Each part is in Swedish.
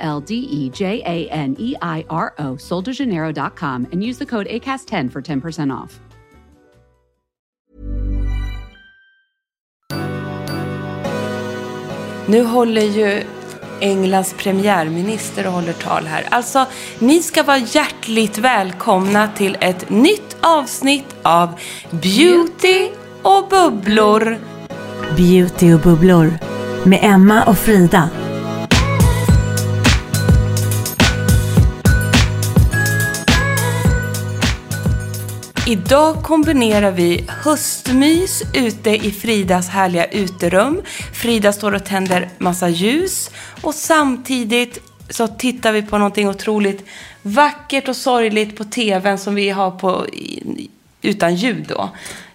L D E J A N E I R O, soldejaneiro.com, and use the code ACAST10 for 10% off. Nu håller ju Englands premiärminister och håller tal här. Alltså, ni ska vara hjärtligt välkomna till ett nytt avsnitt av Beauty och bubblor. Beauty och bubblor med Emma och Frida. Idag kombinerar vi höstmys ute i Fridas härliga uterum. Frida står och tänder massa ljus och samtidigt så tittar vi på någonting otroligt vackert och sorgligt på tvn som vi har på utan ljud då.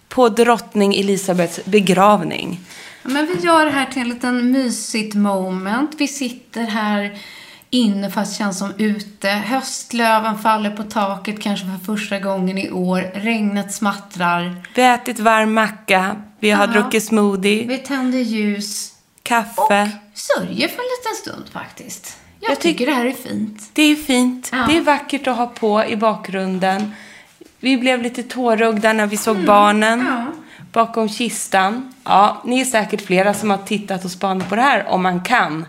På drottning Elisabeths begravning. Men vi gör det här till en liten mysigt moment. Vi sitter här inne fast känns som ute. Höstlöven faller på taket kanske för första gången i år. Regnet smattrar. Vi har ätit varm macka. Vi har Ja. druckit smoothie. Vi tänder ljus. Kaffe. Och sörjer för en liten stund faktiskt. Jag, Jag tyck- tycker det här är fint. Det är fint. Ja. Det är vackert att ha på i bakgrunden. Vi blev lite tårögda när vi såg Mm. barnen bakom kistan. Ja, ni är säkert flera som har tittat och spanat på det här om man kan.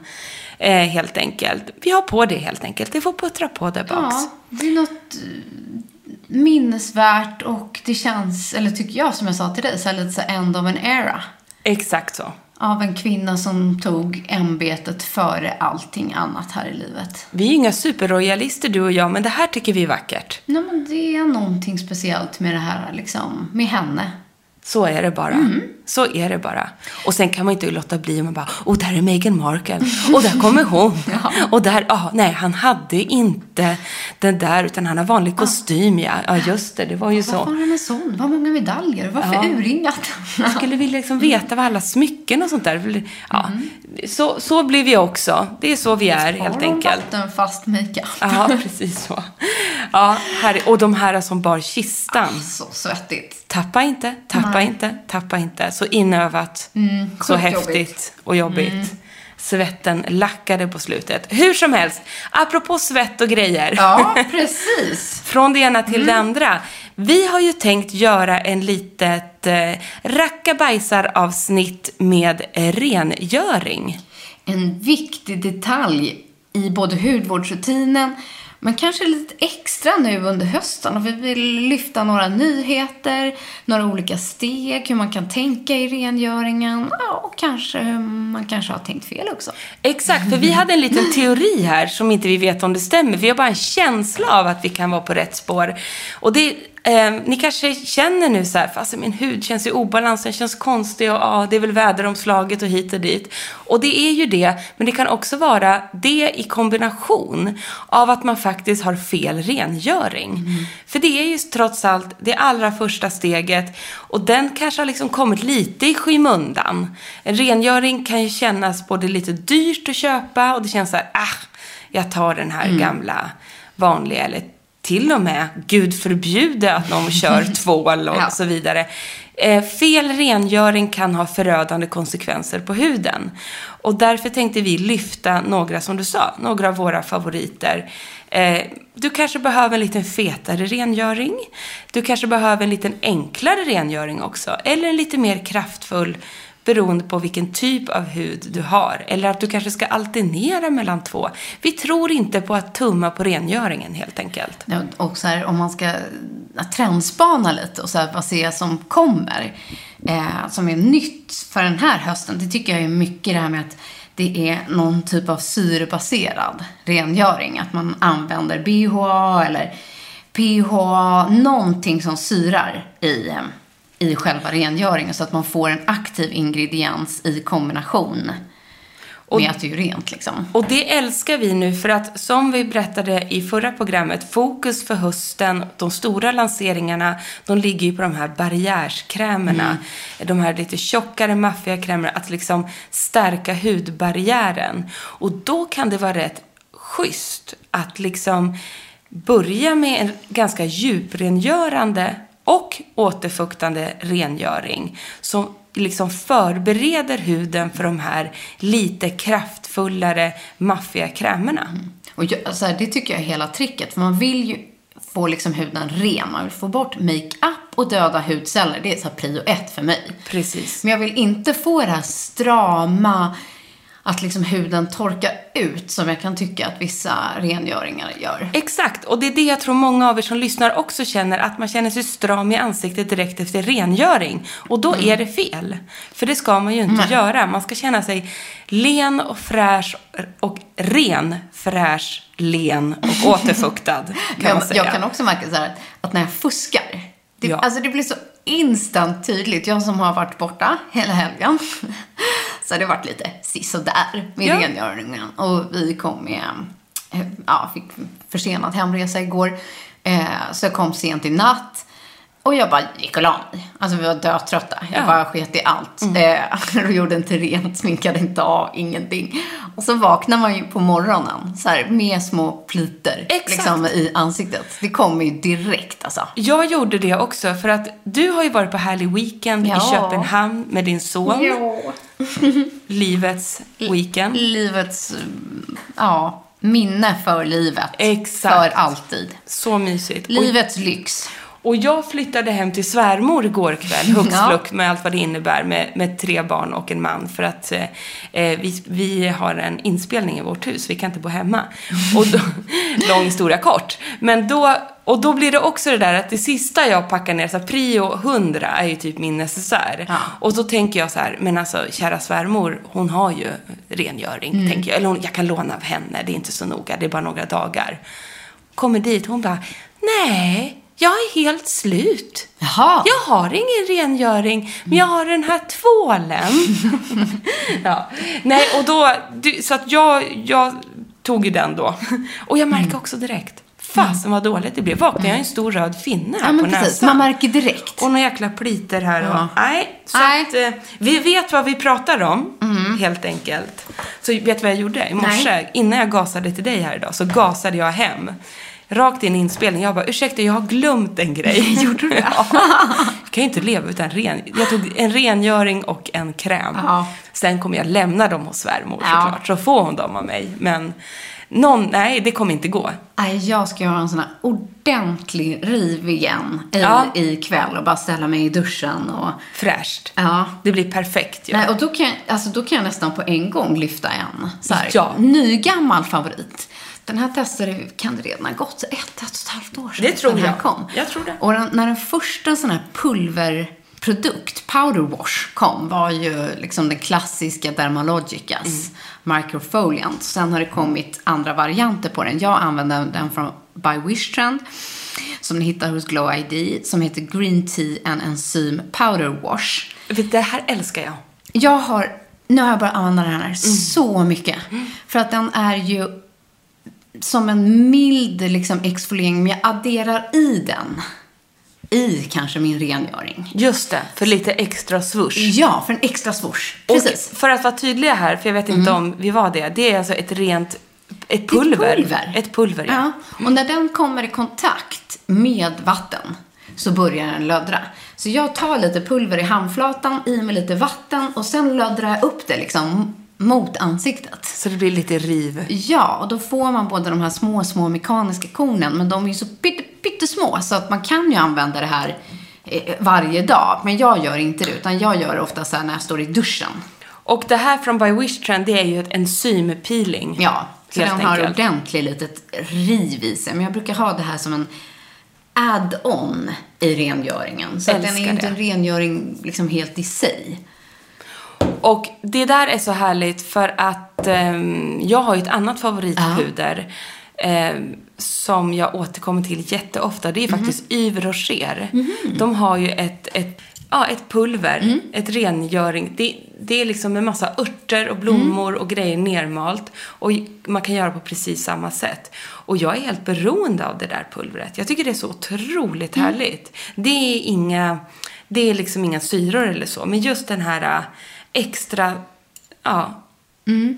Eh, helt enkelt. Vi har på det helt enkelt. Det får puttra på där baks. Ja, det är något eh, minnesvärt och det känns, eller tycker jag som jag sa till dig, så här lite så end of an era. Exakt så. Av en kvinna som tog ämbetet före allting annat här i livet. Vi är inga superroyalister du och jag, men det här tycker vi är vackert. Nej, men det är någonting speciellt med det här, liksom, med henne. Så är det bara. Mm. Så är det bara. Och sen kan man inte låta bli man bara, och där är Meghan Markle. Och där kommer hon. Och där, ah, nej, han hade inte den där, utan han har vanlig kostym. Ja, ja just det, det var ju Varför så. har han en sån? Vad många medaljer? Varför Ja. urringat? Jag skulle vilja liksom veta vad alla smycken och sånt där. Ja, Mm. så, så blir vi också. Det är så vi är helt Har de enkelt. vattenfast makeup? Ja, precis så. Ja, här, och de här som bar kistan. Så svettigt. Tappa inte, tappa Nej. inte, tappa inte. Så inövat, så sjukt häftigt jobbigt. och jobbigt. Svetten lackade på slutet. Hur som helst, apropå svett och grejer. Ja, precis. Från det ena till det andra. Vi har ju tänkt göra en litet eh, rackabajsar-avsnitt med rengöring. En viktig detalj i både hudvårdsrutinen men kanske lite extra nu under hösten. Och vi vill lyfta några nyheter, några olika steg, hur man kan tänka i rengöringen. Ja, och kanske hur man kanske har tänkt fel också. Exakt, för vi hade en liten teori här som inte vi vet om det stämmer. Vi har bara en känsla av att vi kan vara på rätt spår. Och det, eh, ni kanske känner nu så här, fast min hud känns i obalans, den känns konstig och ja, det är väl väderomslaget och hit och dit. Och det är ju det, men det kan också vara det i kombination av att man faktiskt har fel rengöring. För det är ju trots allt det allra första steget och den kanske har liksom kommit lite i skymundan. En rengöring kan ju kännas både lite dyrt att köpa och det känns så här, ah, jag tar den här gamla vanliga eller till och med, gud förbjude att någon kör tvål och Ja. så vidare. Eh, fel rengöring kan ha förödande konsekvenser på huden. Och därför tänkte vi lyfta några, som du sa, några av våra favoriter. Eh, du kanske behöver en lite fetare rengöring. Du kanske behöver en lite enklare rengöring också. Eller en lite mer kraftfull beroende på vilken typ av hud du har. Eller att du kanske ska alternera mellan två. Vi tror inte på att tumma på rengöringen helt enkelt. Ja, Och så här, om man ska trendspana lite och så här, vad se som kommer, eh, som är nytt för den här hösten, det tycker jag är mycket det här med att det är någon typ av syrebaserad rengöring. Att man använder BHA eller PHA, någonting som syrar i, eh, i själva rengöringen så att man får en aktiv ingrediens i kombination. med att det är ju rent liksom. Och det älskar vi nu för att som vi berättade i förra programmet, fokus för hösten, de stora lanseringarna, de ligger ju på de här barriärskrämerna. De här lite tjockare, maffiga krämerna, att liksom stärka hudbarriären. Och då kan det vara rätt schysst att liksom börja med en ganska djuprengörande och återfuktande rengöring som liksom förbereder huden för de här lite kraftfullare, maffiga krämerna. Och jag, alltså, det tycker jag är hela tricket. För man vill ju få liksom huden ren. Man vill få bort makeup och döda hudceller. Det är så här prio ett för mig. Precis. Men jag vill inte få det här strama, att liksom huden torkar ut som jag kan tycka att vissa rengöringar gör. Exakt, och det är det jag tror många av er som lyssnar också känner, att man känner sig stram i ansiktet direkt efter rengöring. Och då är det fel. För det ska man ju inte göra. Man ska känna sig len och fräsch och ren, fräsch, len och återfuktad, kan man jag, säga. jag kan också märka så här, att när jag fuskar, det, Ja. alltså det blir så instant tydligt. Jag som har varit borta hela helgen, så har det varit lite sisådär med Ja. rengöringen. Och vi kom med, eh, ja, fick försenad hemresa igår. Eh, så jag kom sent i natt. Och jag bara gick och la mig. Alltså vi var dötrötta. Jag Ja. Mm. bara sket i allt. Eh, och gjorde inte rent, sminkade inte av, ingenting. Och så vaknar man ju på morgonen så här, med små plitor liksom, i ansiktet. Det kommer ju direkt alltså. Jag gjorde det också, för att du har ju varit på härlig weekend Ja. i Köpenhamn med din son. Livets weekend. Livets, mm, ja, minne för livet. Exakt. För alltid. Så mysigt. Livets lyx. Och jag flyttade hem till svärmor igår kväll, hux flux, med allt vad det innebär med, med tre barn och en man. För att eh, eh, vi, vi har en inspelning i vårt hus, vi kan inte bo hemma. Och då, lång historia kort. Men då, och då blir det också det där att det sista jag packar ner, så här, prio 100 är ju typ min necessär. Ja. Och då tänker jag så här, men alltså kära svärmor, hon har ju rengöring, Mm. tänker jag. Eller hon, jag kan låna av henne, det är inte så noga, det är bara några dagar. Kommer dit, hon bara, nej, jag är helt slut. Jaha. Jag har ingen rengöring, men jag har den här tvålen. ja. Nej, och då, så att jag, jag tog ju den då. Och jag märker också direkt, fasen vad dåligt det blev. Vaknade jag en stor röd finne här Ja, på precis. näsan. Man märker direkt. Och några jäkla pliter här. Och, Ja. nej, så Nej. att eh, vi vet vad vi pratar om, helt enkelt. Så vet du vad jag gjorde i morse? Innan jag gasade till dig här idag så gasade jag hem. Rakt in i inspelningen. Jag bara, ursäkta, jag har glömt en grej. Gjorde du det? Ja. Jag kan ju inte leva utan ren. Jag tog en rengöring och en kräm. Ja. Sen kommer jag lämna dem hos svärmor Ja. såklart. Så får hon dem av mig. Men någon, nej, det kommer inte gå. Nej, jag ska göra en sån här ordentlig riv igen i, Ja. ikväll och bara ställa mig i duschen och... Fräscht. Ja. Det blir perfekt ju. Nej, och då kan, jag, alltså, då kan jag nästan på en gång lyfta en så här, Ja. nygammal favorit. Den här testade kan det redan ha gått ett, ett och ett halvt år sedan Det tror den här jag. kom. Jag tror det. Och den, när den första sån här pulverprodukt, powder wash, kom var ju liksom den klassiska Dermalogicas Mm. microfoliant. Sen har det kommit andra varianter på den. Jag använder den från By Wish Trend som ni hittar hos Glow ID som heter Green Tea and Enzym Powder Wash. Vet Det här älskar jag. Jag har, nu har jag börjat använda den här så mycket. För att den är ju som en mild liksom, exfoliering, men jag adderar i den. I kanske min rengöring. Just det, för lite extra swoosh. Ja, för en extra swoosh. Precis. Och för att vara tydliga här, för jag vet inte om vi var det. Det är alltså ett rent, ett pulver. Ett pulver. Ett pulver, ja. Ja, och när den kommer i kontakt med vatten så börjar den löddra. Så jag tar lite pulver i handflatan, i med lite vatten och sen löddrar jag upp det liksom mot ansiktet. Så det blir lite riv. Ja, och då får man både de här små, små mekaniska kornen, men de är ju så pytte, pyttesmå så att man kan ju använda det här eh, varje dag. Men jag gör inte det, utan jag gör det ofta så när jag står i duschen. Och det här från By Wish Trend, det är ju ett enzympeeling. Ja, så den har ordentligt litet riv i sig. Men jag brukar ha det här som en add-on i rengöringen. Så att den är inte en rengöring liksom helt i sig. Och det där är så härligt för att ehm, jag har ju ett annat favoritpuder ehm, som jag återkommer till jätteofta. Det är faktiskt Yves Rocher. De har ju ett, ett ja, ett pulver, Mm. ett rengöring. Det, det är liksom en massa örter och blommor Mm. och grejer nermalt. Och man kan göra på precis samma sätt. Och jag är helt beroende av det där pulvret. Jag tycker det är så otroligt Mm. härligt. Det är inga, det är liksom inga syror eller så. Men just den här extra, ja,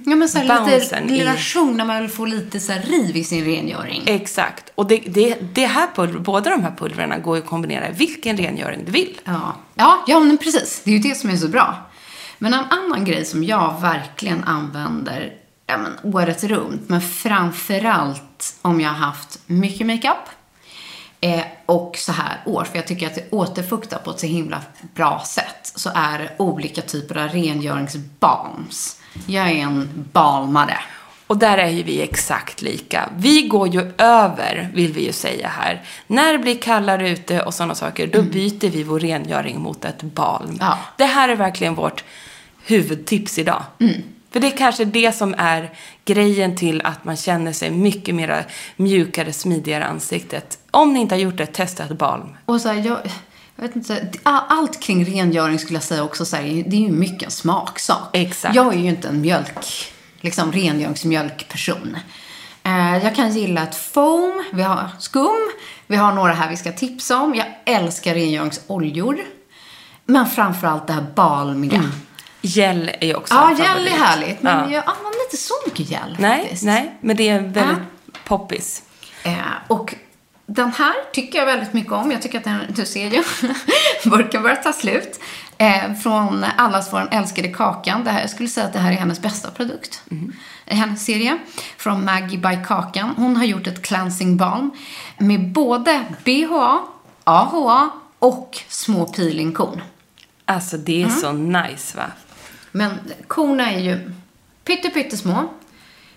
Ja, men så här, lite i- relation när man vill få lite så här riv i sin rengöring. exakt. Och det, det, det här pulver, båda de här pulverna går ju att kombinera i vilken rengöring du vill. Ja. Ja, ja, men precis. Det är ju det som är så bra. Men en annan grej som jag verkligen använder ja, men, året runt, men framförallt om jag har haft mycket makeup eh, och så här år, för jag tycker att det återfuktar på ett så himla bra sätt, så är det olika typer av rengöringsbalms. Jag är en balmare. Och där är ju vi exakt lika. Vi går ju över, vill vi ju säga här. När det blir kallare ute och sådana saker, då byter vi vår rengöring mot ett balm. Ja. Det här är verkligen vårt huvudtips idag. För det är kanske det som är grejen till att man känner sig mycket mer mjukare, smidigare i ansiktet. Om ni inte har gjort det, testa ett balm. Och så här, jag, jag vet inte, allt kring rengöring skulle jag säga också så här, det är ju mycket en smaksak. Exakt. Jag är ju inte en mjölk, liksom rengöringsmjölkperson. Eh, jag kan gilla ett foam, vi har skum, vi har några här vi ska tipsa om. Jag älskar rengöringsoljor. Men framförallt det här balmiga. Gel är också Ja, gel är härligt, men Ja. jag använder inte så mycket gel Nej, faktiskt. nej, men det är väldigt poppis. Eh, och den här tycker jag väldigt mycket om. Jag tycker att den, du ser ju, burken börjar ta slut. Eh, från Allas vår älskade Kakan. Det här, jag skulle säga att det här är hennes bästa produkt. i Hennes serie. Från Maggie by Kakan. Hon har gjort ett cleansing balm med både BHA, AHA och små peelingkorn. Alltså det är Mm. så nice va? Men korna är ju pytte, pyttesmå.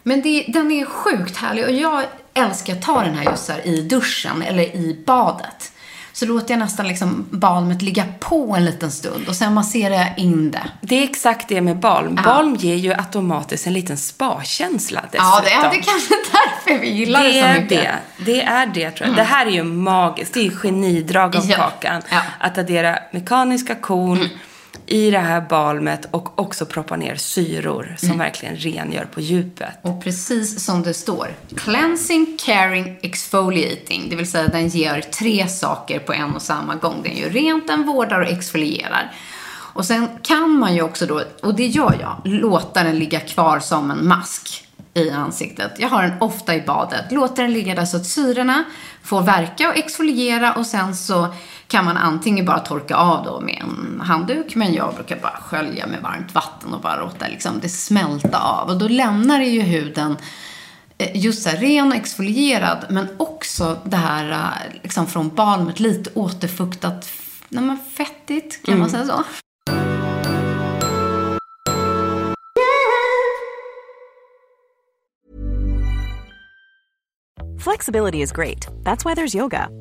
Men det, den är sjukt härlig och jag älskar att ta den här just här i duschen eller i badet. Så låter jag nästan liksom balmet ligga på en liten stund och sen masserar jag in det. Det är exakt det med balm. Ja. Balm ger ju automatiskt en liten spa-känsla dessutom. Ja, det är, det är kanske därför vi gillar det, det så är mycket. det. Det är det tror jag. Det här är ju magiskt. Det är ju genidrag av Ja. kakan. Ja. Att addera mekaniska korn i det här balmet och också proppa ner syror som verkligen rengör på djupet. Och precis som det står, cleansing, caring, exfoliating. Det vill säga den ger tre saker på en och samma gång. Den gör rent, den vårdar och exfolierar. Och sen kan man ju också då, och det gör jag, låta den ligga kvar som en mask i ansiktet. Jag har den ofta i badet. Låter den ligga där så att syrorna får verka och exfoliera och sen så kan man antingen bara torka av då med en handduk, men jag brukar bara skölja med varmt vatten och bara låta liksom det smälta av. Och då lämnar det ju huden eh, just så här ren och exfolierad, men också det här eh, liksom från balmet lite återfuktat, nej, men fettigt, kan man säga så? Flexibility is great. That's why there's yoga.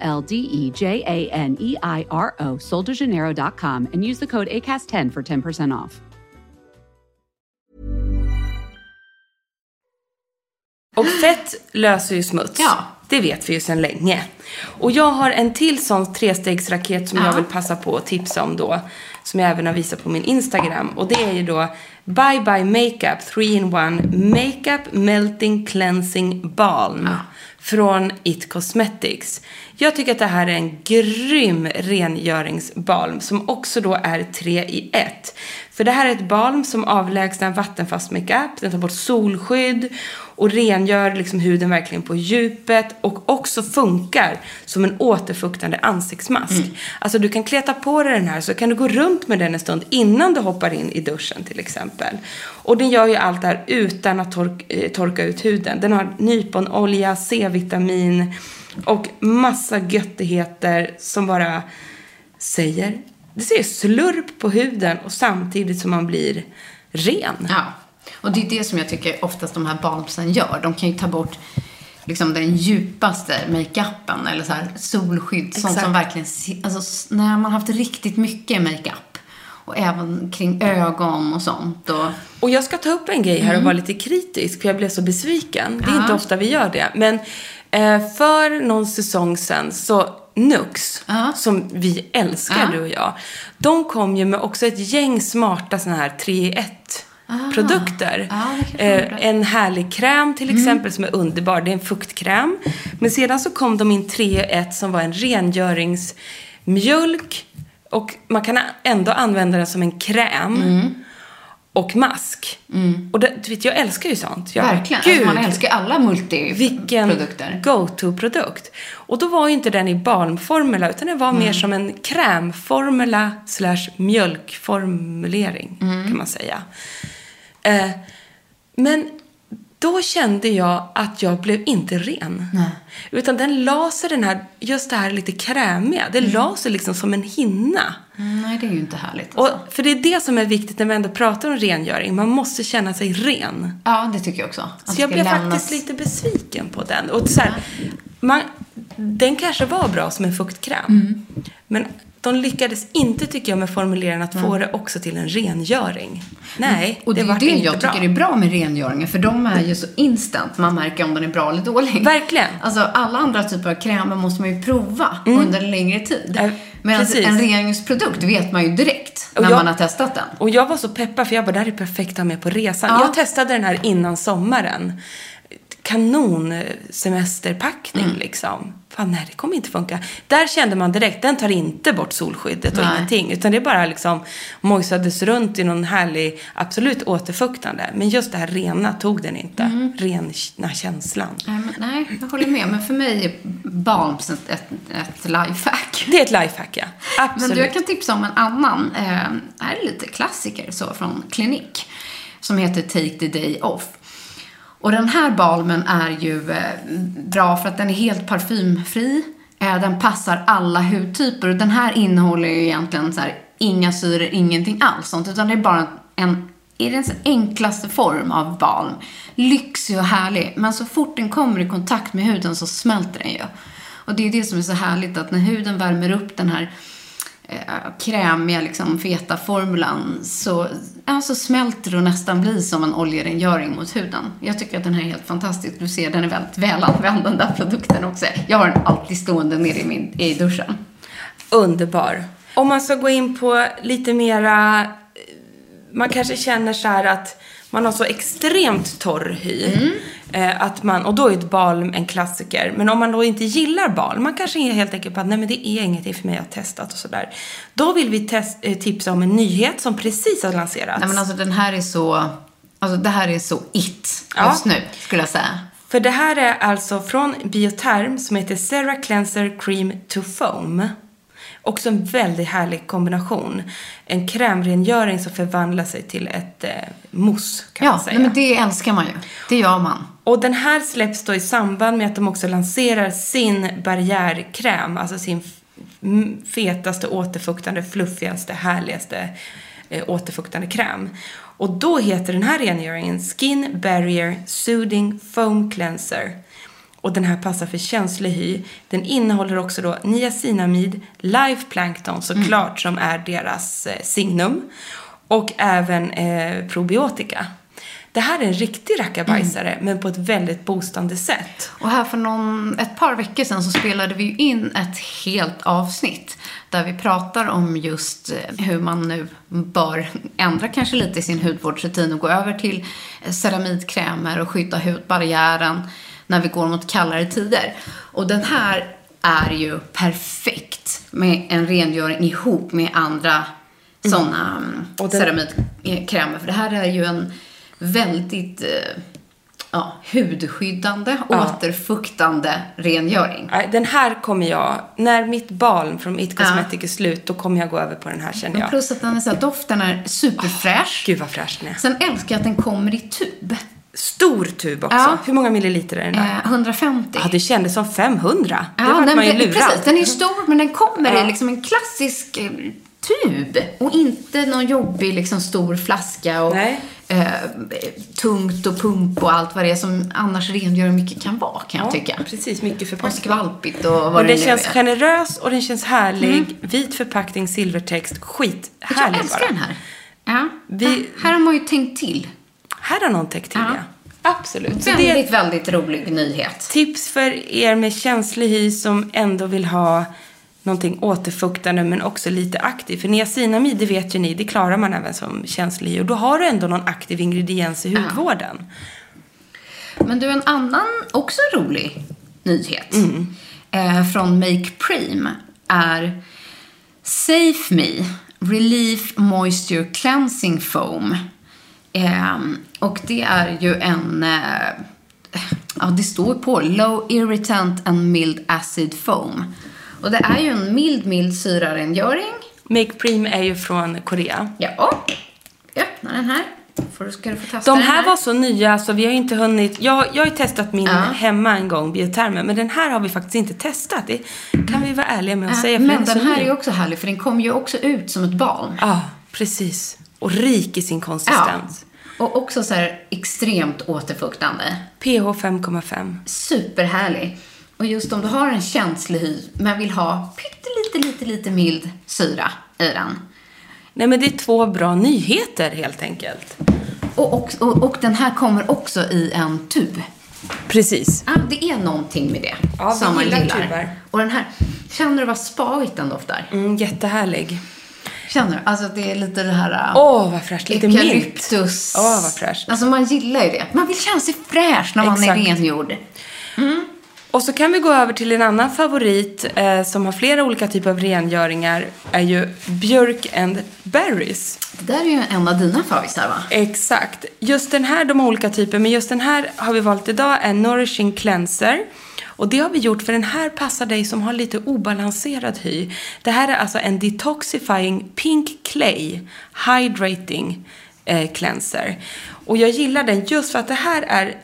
L D E J A N E I R O, soldejaneiro.com, and use the code ACAST10 for 10% off. Och fett löser ju smuts. Ja. Det vet vi ju sedan länge. Och jag har en till sån trestegsraket som Ja. jag vill passa på att tipsa om då. Som jag även har visat på min Instagram. Och det är ju då Bye Bye Makeup 3 in 1 Makeup Melting Cleansing Balm från It Cosmetics. Jag tycker att det här är en grym rengöringsbalm som också då är tre i ett. För det här är ett balm som avlägsnar vattenfast makeup, den tar bort solskydd och rengör liksom huden verkligen på djupet och också funkar som en återfuktande ansiktsmask. Mm. Alltså du kan kleta på dig den här så kan du gå runt med den en stund innan du hoppar in i duschen till exempel. Och den gör ju allt det här utan att tork, eh, torka ut huden. Den har nyponolja, C-vitamin och massa göttigheter som bara säger, det säger slurp på huden och samtidigt som man blir ren. Ja. Och det är det som jag tycker oftast de här balmsen gör. De kan ju ta bort liksom den djupaste makeupen eller så här solskydd. Sånt Exakt. som verkligen, alltså när man har haft riktigt mycket makeup. Och även kring ögon och sånt. Och, Och jag ska ta upp en grej här och vara lite kritisk, för jag blev så besviken. Det är inte ofta vi gör det. Men eh, för någon säsong sedan så Nux, Ja. som vi älskar Ja. du och jag, de kom ju med också ett gäng smarta sådana här 3 i 1 produkter. Det kanske de eh, en härlig kräm till exempel som är underbar. Det är en fuktkräm. Men sedan så kom de in 3 i 1 som var en rengöringsmjölk. Och man kan ändå använda den som en kräm. Mm. Och mask. Och det, du vet, jag älskar ju sånt. Jag, verkligen. Gud, Alltså man älskar alla vilken multiprodukter. go-to-produkt. Och då var ju inte den i balmformula, utan den var Mm. mer som en krämformula slash mjölkformulering, Mm. kan man säga. Eh, men då kände jag att jag blev inte ren. Utan den la sig den här, just det här lite krämiga, det la sig liksom som en hinna. Mm, nej, det är ju inte härligt. Och, Alltså. för det är det som är viktigt när vi ändå pratar om rengöring. Man måste känna sig ren. Ja, det tycker jag också. Att Så jag blev lämnas- faktiskt lite besviken på den. Och så här, man, den kanske var bra som en fuktkräm. Mm. Men de lyckades inte, tycker jag, med formuleringen att få det också till en rengöring. Nej, Och det, är vart det inte jag bra. tycker är bra med rengöringen, för de är ju så instant. Man märker om den är bra eller dålig. Verkligen. Alltså alla andra typer av krämer måste man ju prova under en längre tid. Eh, Medan precis. en rengöringsprodukt vet man ju direkt när jag- man har testat den. Och jag var så peppad för jag bara, det här är perfekt att ha med på resan. Ja. Jag testade den här innan sommaren. Kanon eh, semesterpackning Mm. liksom. Fan, nej, det kommer inte funka. Där kände man direkt, den tar inte bort solskyddet och Nej. ingenting. Utan det är bara liksom mojsades runt i någon härlig, absolut återfuktande. Men just det här rena tog den inte. Mm. Rena känslan. Nej, men, nej, jag håller med. Men för mig är balms ett, ett, ett lifehack. Det är ett lifehack, ja. Men Absolut. du, jag kan tipsa om en annan, eh, här är lite klassiker så, från Clinique, som heter Take the Day Off. Och den här balmen är ju eh, bra för att den är helt parfymfri. Eh, den passar alla hudtyper. Och den här innehåller ju egentligen så här, inga syror, ingenting alls sånt. Utan det är bara en, i den enklaste form av balm. Lyxig och härlig. Men så fort den kommer i kontakt med huden så smälter den ju. Och det är det som är så härligt att när huden värmer upp den här eh, krämiga, liksom, feta formulan så, alltså, smälter och nästan blir som en oljerengöring mot huden. Jag tycker att den här är helt fantastisk. Du ser, den är väldigt välanvänd den där produkten också. Jag har den alltid stående nere i, min, i duschen. Underbar. Om man ska gå in på lite mera, eh, man kanske känner så här att man har så extremt torr hy. Mm. Eh, att man, och då är ett balm en klassiker. Men om man då inte gillar balm, man kanske är helt enkelt på att nej men det är ingenting för mig att ha testat och sådär. Då vill vi test, eh, tipsa om en nyhet som precis har lanserats. Nej men alltså den här är så, alltså det här är så it Ja. just nu skulle jag säga. För det här är alltså från Bioterm som heter Cera Cleanser Cream to Foam. Också en väldigt härlig kombination. En krämrengöring som förvandlar sig till ett eh, mousse kan man Ja, säga. nej, men det älskar man ju. Det gör man. Och den här släpps då i samband med att de också lanserar sin barriärkräm, alltså sin fetaste, återfuktande, fluffigaste, härligaste eh, återfuktande kräm. Och då heter den här rengöringen Skin Barrier Soothing Foam Cleanser. Och den här passar för känslig hy. Den innehåller också då niacinamid, live plankton såklart som är deras eh, signum. Och även eh, probiotika. Det här är en riktig rackabajsare, men på ett väldigt boostande sätt. Och här för någon, ett par veckor sedan så spelade vi in ett helt avsnitt där vi pratar om just eh, hur man nu bör ändra kanske lite i sin hudvårdsrutin och gå över till eh, ceramidkrämer och skydda hudbarriären när vi går mot kallare tider. Och den här är ju perfekt med en rengöring ihop med andra sådana Mm. Och den- ceramidkrämer. För det här är ju en väldigt eh, ja, hudskyddande, Ja. återfuktande rengöring. Den här kommer jag, när mitt balm från It Ja. Cosmetic är slut, då kommer jag gå över på den här känner Men jag. plus att den är så här, doften är superfräsch. Gud vad fräsch den är. Sen älskar jag att den kommer i tub. Stor tub också. Ja. Hur många milliliter är den där? Eh, 150. Ja, det kändes som 500. det Ja, vart den, man ju lurad. precis. Den är stor, men den kommer Ja. i liksom en klassisk eh, tub. Och inte någon jobbig liksom, stor flaska och eh, tungt och pump och allt vad det är som annars rengöring mycket kan vara, kan jag Ja, tycka. precis. Mycket Och förpackning. skvalpigt och vad Men det den känns är. generös och den känns härlig. Vit förpackning, silvertext. Jag Skithärlig älskar bara. den här. Ja. Vi- Här- Här har man ju tänkt till. Här har någon täckt till, ja. Absolut. Så det är Väldigt, väldigt rolig nyhet. tips för er med känslig hy som ändå vill ha någonting återfuktande men också lite aktiv. För niacinamid, det vet ju ni, det klarar man även som känslig hy. Och då har du ändå någon aktiv ingrediens i hudvården. Men du, en annan också rolig nyhet Mm. eh, från Make Preem är Safe Me Relief Moisture Cleansing Foam. Eh, och det är ju en, eh, ja det står på Low Irritant and Mild Acid Foam. Och det är ju en mild, mild syrarengöring. Make Preem är ju från Korea. Ja, öppna den här. Får du, ska du få testa De den här var så nya så vi har inte hunnit... Jag, jag har ju testat min Ja. hemma en gång, biotermen, men den här har vi faktiskt inte testat. Det kan vi vara ärliga med att säga. för Men så den här ny. är ju också härlig för den kommer ju också ut som ett balm. Ja, precis. Och rik i sin konsistens. Och också så här extremt återfuktande. pH 5,5. Superhärlig. Och just om du har en känslig hy men vill ha pyttelite, lite, lite mild syra i den. Nej, men det är två bra nyheter helt enkelt. Och, och, och, och den här kommer också i en tub. Precis. Ja, det är någonting med det Ja, som man gillar gillar. Och den här, känner du vad spaigt den doftar? Mm, jättehärlig. Känner du? Alltså det är lite det här... äh, Åh, vad fräscht. Lite. Eukalyptus. Åh, vad fräscht. Alltså man gillar ju det. Man vill känna sig fräsch när man är Exakt. rengjord. Och så kan vi gå över till en annan favorit eh, som har flera olika typer av rengöringar. är ju Björk and Berries. Det där är ju en av dina favvisar va? Exakt. Just den här, de har olika typer, men just den här har vi valt idag är Nourishing Cleanser. Och det har vi gjort för den här passar dig som har lite obalanserad hy. Det här är alltså en detoxifying pink clay hydrating eh, cleanser. Och jag gillar den just för att det här är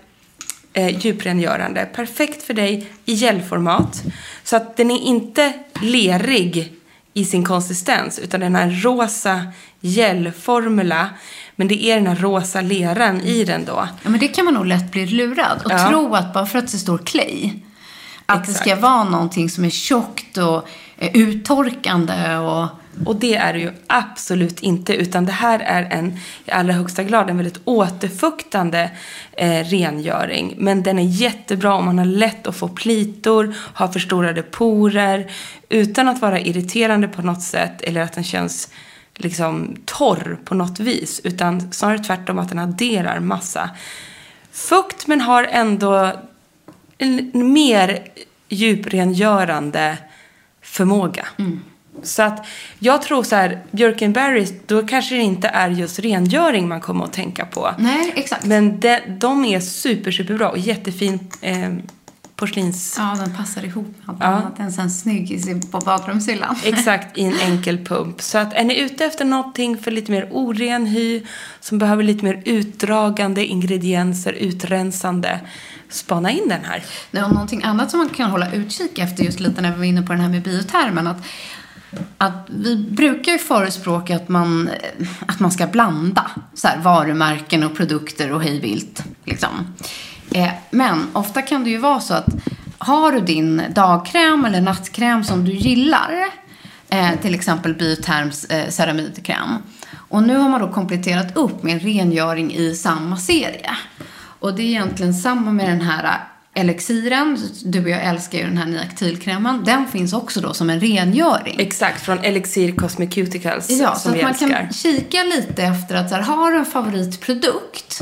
eh, djuprengörande. Perfekt för dig i gelformat. Så att den är inte lerig i sin konsistens utan den en rosa gelformula. Men det är den här rosa leran i den då. Ja, men det kan man nog lätt bli lurad och Ja. tro att bara för att det står clay, att Exakt. det ska vara någonting som är tjockt och eh, uttorkande och... Och det är det ju absolut inte, utan det här är en i allra högsta grad en väldigt återfuktande eh, rengöring. Men den är jättebra om man har lätt att få plitor, har förstorade porer, utan att vara irriterande på något sätt eller att den känns liksom torr på något vis. Utan snarare tvärtom att den adderar massa fukt men har ändå en mer djuprengörande förmåga. Så att jag tror så här, Björkenberries, då kanske det inte är just rengöring man kommer att tänka på. Nej, exakt. Men de, de är super, superbra och jättefin eh, porslins... Ja, den passar ihop med allt Ja. annat sen snygg i sin- på badrumshyllan. Exakt, i en enkel pump. Så att är ni ute efter någonting för lite mer oren hy, som behöver lite mer utdragande ingredienser, utrensande, spana in den här. Nej, och någonting annat som man kan hålla utkik efter just lite när vi var inne på den här med biotermen. Att, att vi brukar ju förespråka att man, att man ska blanda så här, varumärken och produkter och hejvilt. Liksom. Eh, men ofta kan det ju vara så att har du din dagkräm eller nattkräm som du gillar, eh, till exempel Bioterms eh, ceramidkräm. Och nu har man då kompletterat upp med en rengöring i samma serie. Och det är egentligen samma med den här eh, elixiren. Du och jag älskar ju den här nya aktilkrämen. Den finns också då som en rengöring. Exakt, från Elixir Cosmeceuticals Ja, så som att vi man älskar. kan kika lite efter att så här, har du en favoritprodukt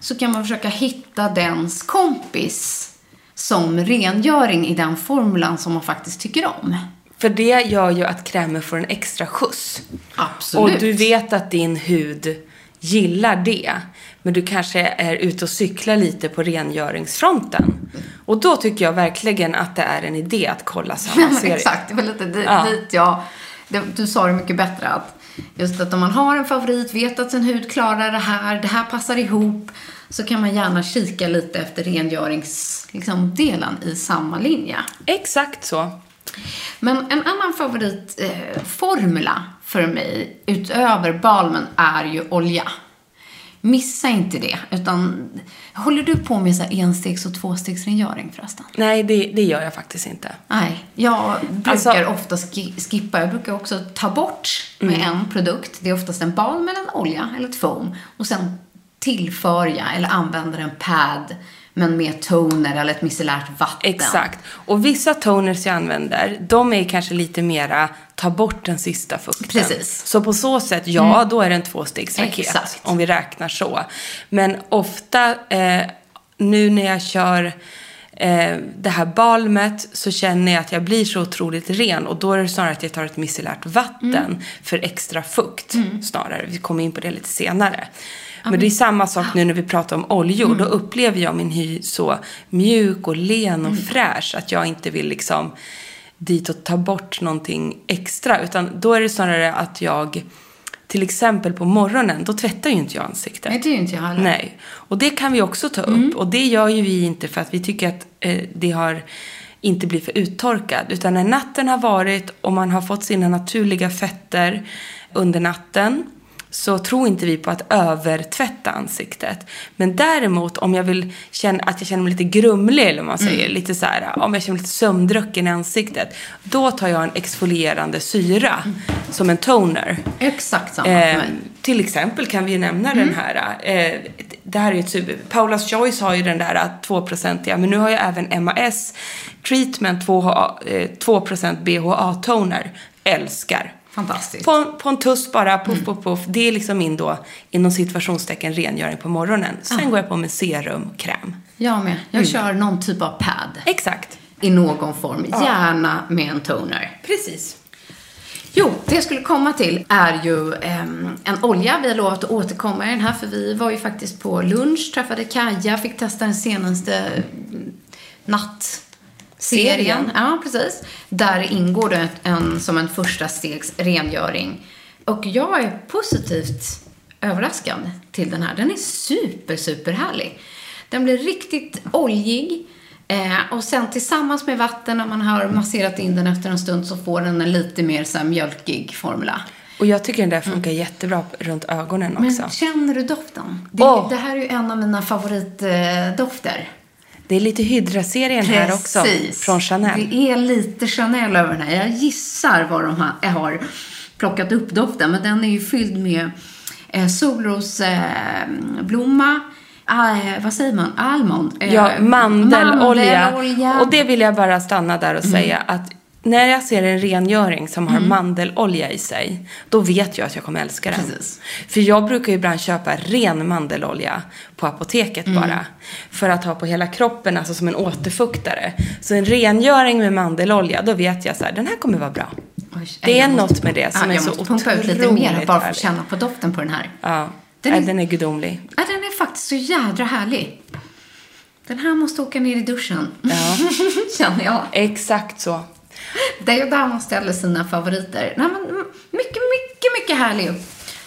så kan man försöka hitta dens kompis som rengöring i den formulan som man faktiskt tycker om. För det gör ju att krämen får en extra skjuts. Absolut. Och du vet att din hud gillar det. Men du kanske är ute och cyklar lite på rengöringsfronten. Och då tycker jag verkligen att det är en idé att kolla samma serie. Exakt, det var lite dit, Ja. dit jag... Det, du sa det mycket bättre att just att om man har en favorit, vet att sin hud klarar det här, det här passar ihop, så kan man gärna kika lite efter rengöringsdelen liksom, i samma linje. Exakt så. Men en annan favoritformula eh, för mig utöver balmen är ju olja. Missa inte det, utan håller du på med så enstegs och tvåstegsrengöring förresten? Nej, det, det gör jag faktiskt inte. Nej, jag brukar Alltså- ofta ski- skippa. Jag brukar också ta bort med en produkt. Det är oftast en balm eller en olja eller ett foam. Och sen tillför jag eller använder en pad men med toner eller ett micellärt vatten. Exakt. Och vissa toners jag använder, de är kanske lite mera ta bort den sista fukten. Precis. Så på så sätt, ja, då är det en tvåstegsraket. Exakt. Om vi räknar så. Men ofta, eh, nu när jag kör eh, det här balmet så känner jag att jag blir så otroligt ren. Och då är det snarare att jag tar ett micellärt vatten för extra fukt. Snarare. Vi kommer in på det lite senare. Men det är samma sak nu när vi pratar om oljor. Då upplever jag min hy så mjuk och len och fräsch. Att jag inte vill liksom dit och ta bort någonting extra. Utan då är det snarare att jag, till exempel på morgonen, då tvättar ju inte jag ansiktet. Nej, det är ju inte jag heller. Nej. Och det kan vi också ta upp. Och det gör ju vi inte för att vi tycker att eh, det har inte blivit för uttorkad. Utan när natten har varit och man har fått sina naturliga fetter under natten så tror inte vi på att övertvätta ansiktet. Men däremot om jag vill känna att jag känner mig lite grumlig eller vad man säger, lite så här, om jag känner mig lite sömndrucken i ansiktet, då tar jag en exfolierande syra som en toner. Exakt samma Eh, till exempel kan vi ju nämna den här. Eh, det här är ju ett super... Paula's Choice har ju den där 2-procentiga, men nu har jag även MAS Treatment 2, eh, 2% BHA-toner. Älskar. Fantastiskt. På, en- på en tuss bara, puff, puff, puff. Det är liksom min då, inom situationstecken, rengöring på morgonen. Sen går jag på med serum, kräm. Jag med. Jag kör någon typ av pad. Exakt. I någon form. Gärna med en toner. Precis. Jo, det jag skulle komma till är ju ehm, en olja. Vi har lovat att återkomma i den här för vi var ju faktiskt på lunch, träffade Kaja, fick testa den senaste mm, nattserien. Serien. Ja, precis. Där ingår det en, som en första stegs rengöring. Och jag är positivt överraskad till den här. Den är super, super härlig. Den blir riktigt oljig. Eh, och sen tillsammans med vatten, när man har masserat in den efter en stund, så får den en lite mer så här, mjölkig formula. Och jag tycker den där funkar jättebra runt ögonen också. Men känner du doften? Det, Åh. det här är ju en av mina favoritdofter. Det är lite Hydra-serien här också. Från Chanel. Det är lite Chanel över den här. Jag gissar vad de har, har plockat upp doften. Men den är ju fylld med eh, solrosblomma, eh, vad säger man, almond. eh, Ja, mandelolja. mandelolja. Och det vill jag bara stanna där och säga att när jag ser en rengöring som Mm. har mandelolja i sig, då vet jag att jag kommer älska den. Precis. För jag brukar ju ibland köpa ren mandelolja på apoteket Mm. bara. För att ha på hela kroppen, alltså som en återfuktare. Så en rengöring med mandelolja, då vet jag så här, den här kommer vara bra. Oj, Det är jag något med det som ja, är jag så måste pumpa ut lite mer otroligt bara för att känna på doften på den här. Ja, Den är, den är gudomlig. Ja, den är faktiskt så jädra härlig. Den här måste åka ner i duschen. Ja. Känner jag. Exakt så. Det där man ställer sina favoriter. Nej, men mm, mycket, mycket, mycket härlig.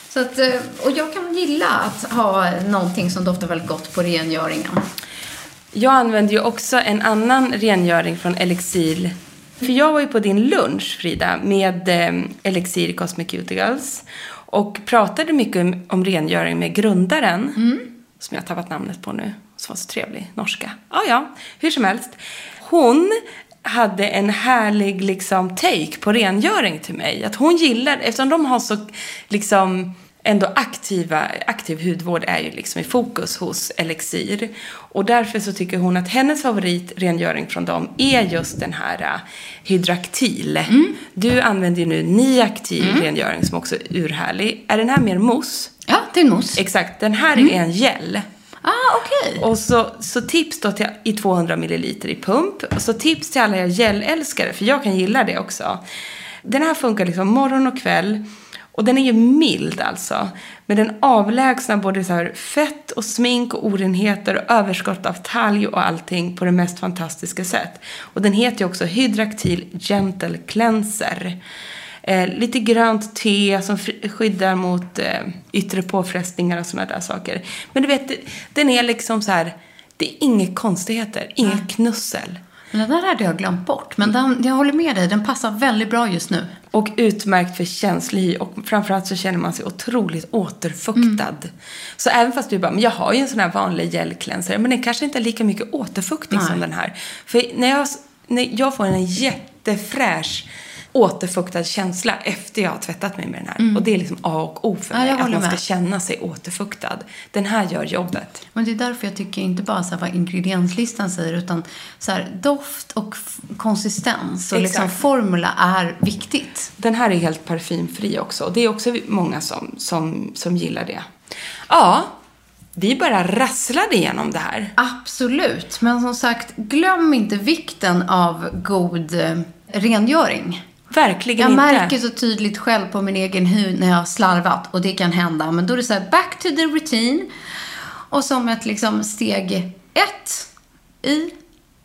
Så att, eh, och jag kan gilla att ha någonting som doftar väldigt gott på rengöringen. Jag använder ju också en annan rengöring från Elixir. För jag var ju på din lunch, Frida, med eh, Elixir Cosmeceuticals. Och pratade mycket om, rengöring med grundaren. Som jag har tappat namnet på nu. Som var så trevlig. Norska. Ja, ja. Hur som helst. Hon hade en härlig liksom take på rengöring till mig. Att hon gillar, eftersom de har så liksom ändå aktiva, aktiv hudvård är ju liksom i fokus hos Elixir. Och därför så tycker hon att hennes favoritrengöring från dem är just den här uh, Hydraktil. Du använder ju nu Niaktil rengöring som också är urhärlig. Är den här mer mousse? Ja, det är en mousse. Exakt, den här är en gel. Ah, okej. Och så, så tips då till, i 200 milliliter i pump. Och så tips till alla er gelälskare, för jag kan gilla det också. Den här funkar liksom morgon och kväll. Och den är ju mild alltså. Men den avlägsnar både så här fett och smink och orenheter och överskott av talg och allting på det mest fantastiska sätt. Och den heter ju också Hydraktil Gentle Cleanser. Eh, lite grönt te som skyddar mot eh, yttre påfrestningar och sådana där saker. Men du vet, den är liksom så här, det är inga konstigheter, inget knussel. Men den där hade jag glömt bort. Men den, jag håller med dig, den passar väldigt bra just nu. Och utmärkt för känslig hy och framförallt så känner man sig otroligt återfuktad. Så även fast du bara, men jag har ju en sån här vanlig gelcleanser, men den kanske inte är lika mycket återfuktning som den här. För när jag, när jag får en jättefräsch återfuktad känsla efter jag har tvättat mig med den här. Och det är liksom A och O för mig, att man ska med. känna sig återfuktad. Den här gör jobbet. Men det är därför jag tycker inte bara så vad ingredienslistan säger, utan så här, doft och konsistens och liksom Exakt. formula är viktigt. Den här är helt parfymfri också. Och det är också många som, som, som gillar det. Ja, vi bara rasslade igenom det här. Absolut. Men som sagt, glöm inte vikten av god eh, rengöring. Verkligen Jag inte. märker så tydligt själv på min egen hud när jag har slarvat och det kan hända. Men då är det så här, back to the routine. Och som ett liksom steg ett i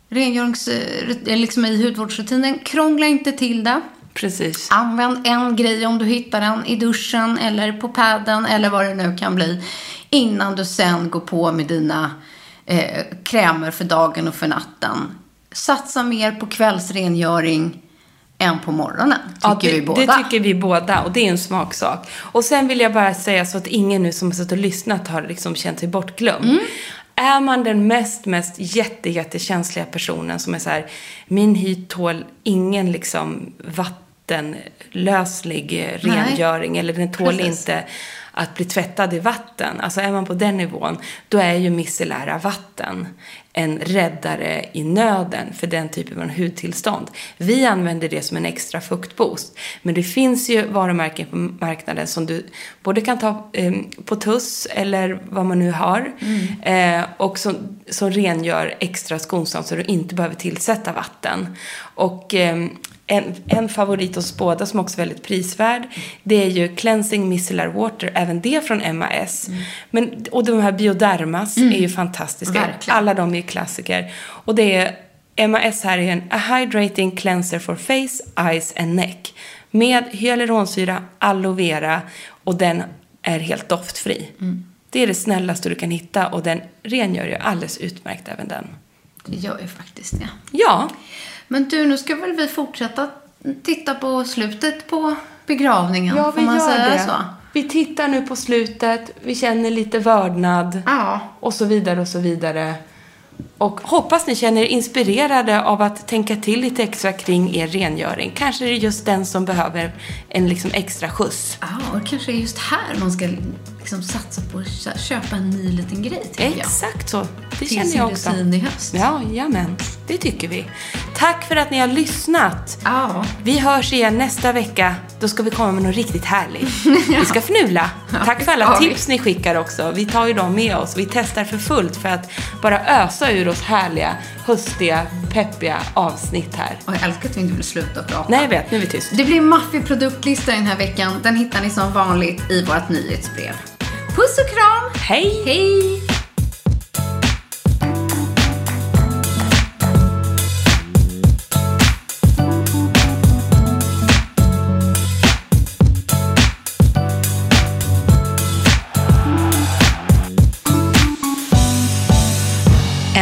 rengörings, eh, liksom i hudvårdsrutinen, krångla inte till det. Precis. Använd en grej om du hittar den i duschen eller på padden eller vad det nu kan bli. Innan du sen går på med dina eh, krämer för dagen och för natten. Satsa mer på kvällsrengöring än på morgonen, tycker Ja, det, vi båda. det tycker vi båda och det är en smaksak. Och sen vill jag bara säga så att ingen nu som har suttit och lyssnat har liksom känt sig bortglömd. Mm. Är man den mest, mest jätte, jättekänsliga personen som är så här, min hy tål ingen liksom vattenlöslig eh, Nej. rengöring eller den tål Precis. inte att bli tvättad i vatten. Alltså är man på den nivån, då är ju micellära vatten en räddare i nöden för den typen av hudtillstånd. Vi använder det som en extra fuktboost. Men det finns ju varumärken på marknaden som du både kan ta eh, på tuss eller vad man nu har. Eh, och som, som rengör extra skonsamt så du inte behöver tillsätta vatten. Och eh, en, en favorit hos båda som också är väldigt prisvärd, det är ju Cleansing Micellar Water, även det från MAS. Men, och de här Biodermas är ju fantastiska. Verkligen. Alla de är klassiker. Och det är, MAS här är en A Hydrating Cleanser for Face, Eyes and Neck. Med hyaluronsyra, aloe vera och den är helt doftfri. Det är det snällaste du kan hitta och den rengör ju alldeles utmärkt även den. Det gör ju faktiskt det. Ja, Men du, nu ska väl vi fortsätta titta på slutet på begravningen? Ja, får vi man gör säga det. så? Vi tittar nu på slutet, vi känner lite vördnad Ja. och så vidare och så vidare. Och hoppas ni känner er inspirerade av att tänka till lite extra kring er rengöring. Kanske är det just den som behöver en liksom extra skjuts. Ja, och kanske är just här man ska liksom satsa på att kö- köpa en ny liten grej, tycker jag. Exakt så. Det Till känner sin jag också. rutin i höst. Ja, jamen. Det tycker vi. Tack för att ni har lyssnat. Ja. Vi hörs igen nästa vecka. Då ska vi komma med något riktigt härligt. Vi ska fnula. Tack för alla Ja, tips ni skickar också. Vi tar ju dem med oss. Vi testar för fullt för att bara ösa ur oss härliga, höstiga, peppiga avsnitt här. Och jag älskar att vi inte vill sluta prata. Nej, jag vet. Nu är vi tyst. Det blir maffig produktlista den här veckan. Den hittar ni som vanligt i vårt nyhetsbrev. Puss och kram! Hej! Hej!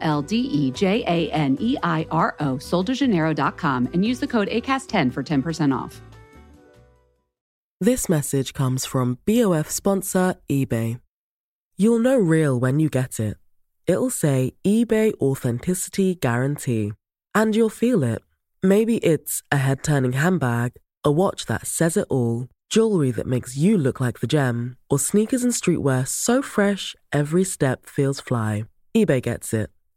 L D E J A N E I R O, soldejaneiro.com, and use the code ACAST10 for 10% off. This message comes from BOF sponsor eBay. You'll know real when you get it. It'll say eBay Authenticity Guarantee. And you'll feel it. Maybe it's a head turning handbag, a watch that says it all, jewelry that makes you look like the gem, or sneakers and streetwear so fresh every step feels fly. eBay gets it.